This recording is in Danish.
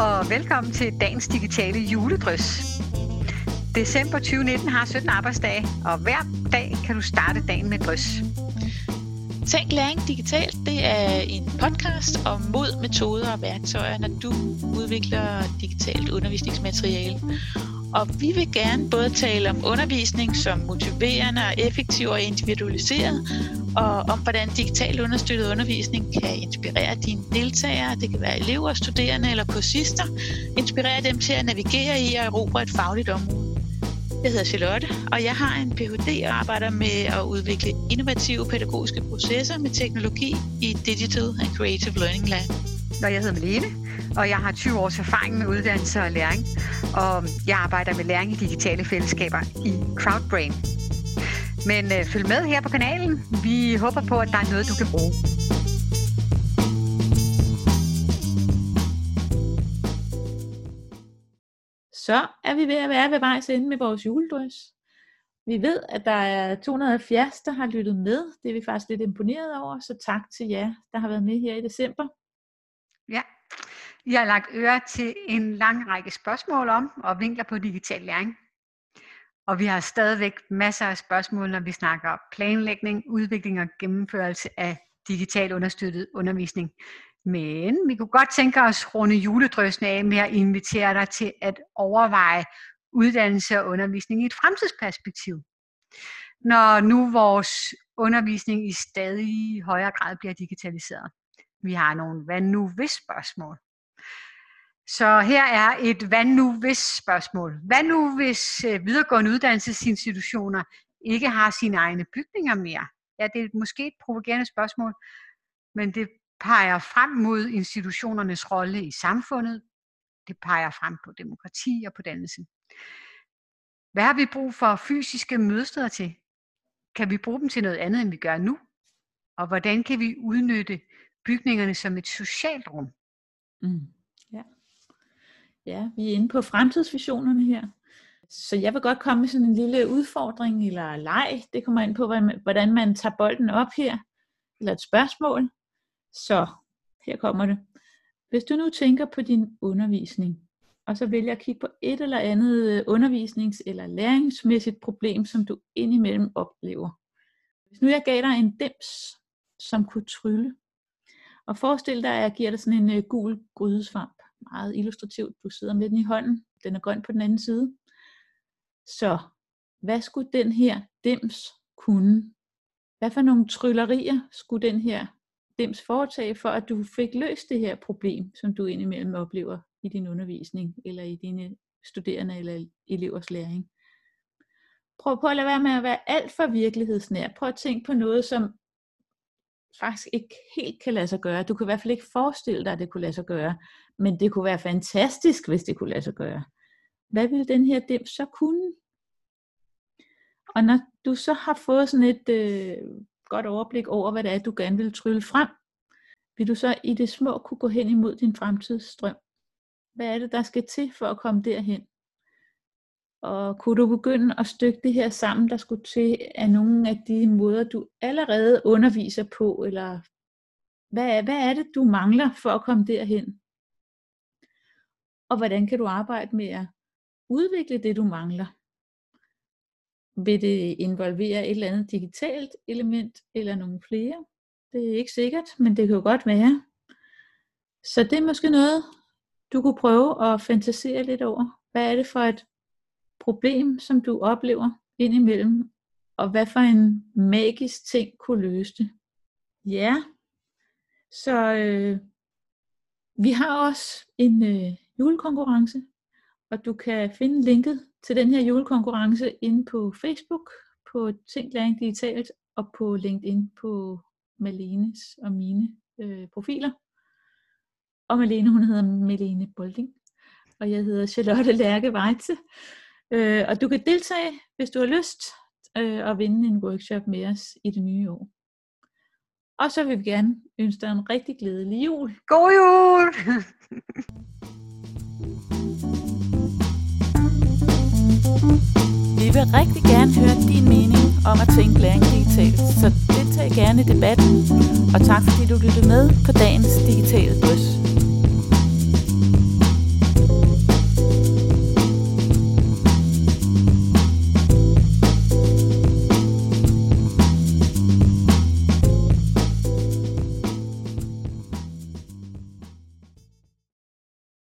og velkommen til dagens digitale juledrys. December 2019 har 17 arbejdsdage, og hver dag kan du starte dagen med drys. Tænk læring digitalt, det er en podcast om mod, metoder og værktøjer, når du udvikler digitalt undervisningsmateriale. Og vi vil gerne både tale om undervisning som motiverende og effektiv og individualiseret, og om hvordan digital understøttet undervisning kan inspirere dine deltagere, det kan være elever, studerende eller kursister, inspirere dem til at navigere i og erobre et fagligt område. Jeg hedder Charlotte, og jeg har en Ph.D. og arbejder med at udvikle innovative pædagogiske processer med teknologi i Digital and Creative Learning Lab. Og jeg hedder Malene, og jeg har 20 års erfaring med uddannelse og læring, og jeg arbejder med læring i digitale fællesskaber i Crowdbrain. Men øh, følg med her på kanalen. Vi håber på, at der er noget, du kan bruge. Så er vi ved at være ved vejs ende med vores juledrys. Vi ved, at der er 270, der har lyttet med. Det er vi faktisk lidt imponeret over, så tak til jer, der har været med her i december. Ja, jeg har lagt øre til en lang række spørgsmål om og vinkler på digital læring. Og vi har stadigvæk masser af spørgsmål, når vi snakker planlægning, udvikling og gennemførelse af digital understøttet undervisning. Men vi kunne godt tænke os runde juledrøsene af med at invitere dig til at overveje uddannelse og undervisning i et fremtidsperspektiv. Når nu vores undervisning i stadig højere grad bliver digitaliseret. Vi har nogle hvad nu hvis spørgsmål. Så her er et hvad nu hvis spørgsmål. Hvad nu hvis øh, videregående uddannelsesinstitutioner ikke har sine egne bygninger mere? Ja, det er måske et provokerende spørgsmål, men det peger frem mod institutionernes rolle i samfundet. Det peger frem på demokrati og på dannelse. Hvad har vi brug for fysiske mødesteder til? Kan vi bruge dem til noget andet, end vi gør nu? Og hvordan kan vi udnytte bygningerne som et socialt rum? Mm. Ja. ja, vi er inde på fremtidsvisionerne her. Så jeg vil godt komme med sådan en lille udfordring eller leg. Det kommer ind på, hvordan man tager bolden op her. Eller et spørgsmål. Så her kommer det. Hvis du nu tænker på din undervisning, og så vælger at kigge på et eller andet øh, undervisnings- eller læringsmæssigt problem, som du indimellem oplever. Hvis nu jeg gav dig en dims, som kunne trylle, og forestil dig, at jeg giver dig sådan en øh, gul grydesvamp, meget illustrativt, du sidder med den i hånden, den er grøn på den anden side. Så hvad skulle den her dims kunne? Hvad for nogle tryllerier skulle den her dims foretage, for at du fik løst det her problem, som du indimellem oplever i din undervisning, eller i dine studerende eller elevers læring. Prøv på at lade være med at være alt for virkelighedsnær. Prøv at tænke på noget, som faktisk ikke helt kan lade sig gøre. Du kan i hvert fald ikke forestille dig, at det kunne lade sig gøre. Men det kunne være fantastisk, hvis det kunne lade sig gøre. Hvad ville den her dem så kunne? Og når du så har fået sådan et øh, godt overblik over, hvad det er, du gerne vil trylle frem, vil du så i det små kunne gå hen imod din fremtidsstrøm. Hvad er det, der skal til for at komme derhen? Og kunne du begynde at stykke det her sammen, der skulle til af nogle af de måder, du allerede underviser på, eller hvad er, hvad er det, du mangler for at komme derhen? Og hvordan kan du arbejde med at udvikle det, du mangler? Vil det involvere et eller andet digitalt element, eller nogle flere? Det er ikke sikkert, men det kan jo godt være. Så det er måske noget, du kunne prøve at fantasere lidt over. Hvad er det for et problem, som du oplever indimellem, og hvad for en magisk ting kunne løse det? Ja, så øh, vi har også en øh, julekonkurrence, og du kan finde linket til den her julekonkurrence inde på Facebook, på Tænk Læring Digitalt og på LinkedIn på Malenes og mine øh, profiler. Og Malene, hun hedder Malene Bolding, og jeg hedder Charlotte Lærke Weitze. Øh, og du kan deltage, hvis du har lyst, øh, og vinde en workshop med os i det nye år. Og så vil vi gerne ønske dig en rigtig glædelig jul. God jul! Vi vil rigtig gerne høre din mening om at tænke læring digitalt, så deltag gerne i debatten. Og tak fordi du lyttede med på dagens digitale drøs.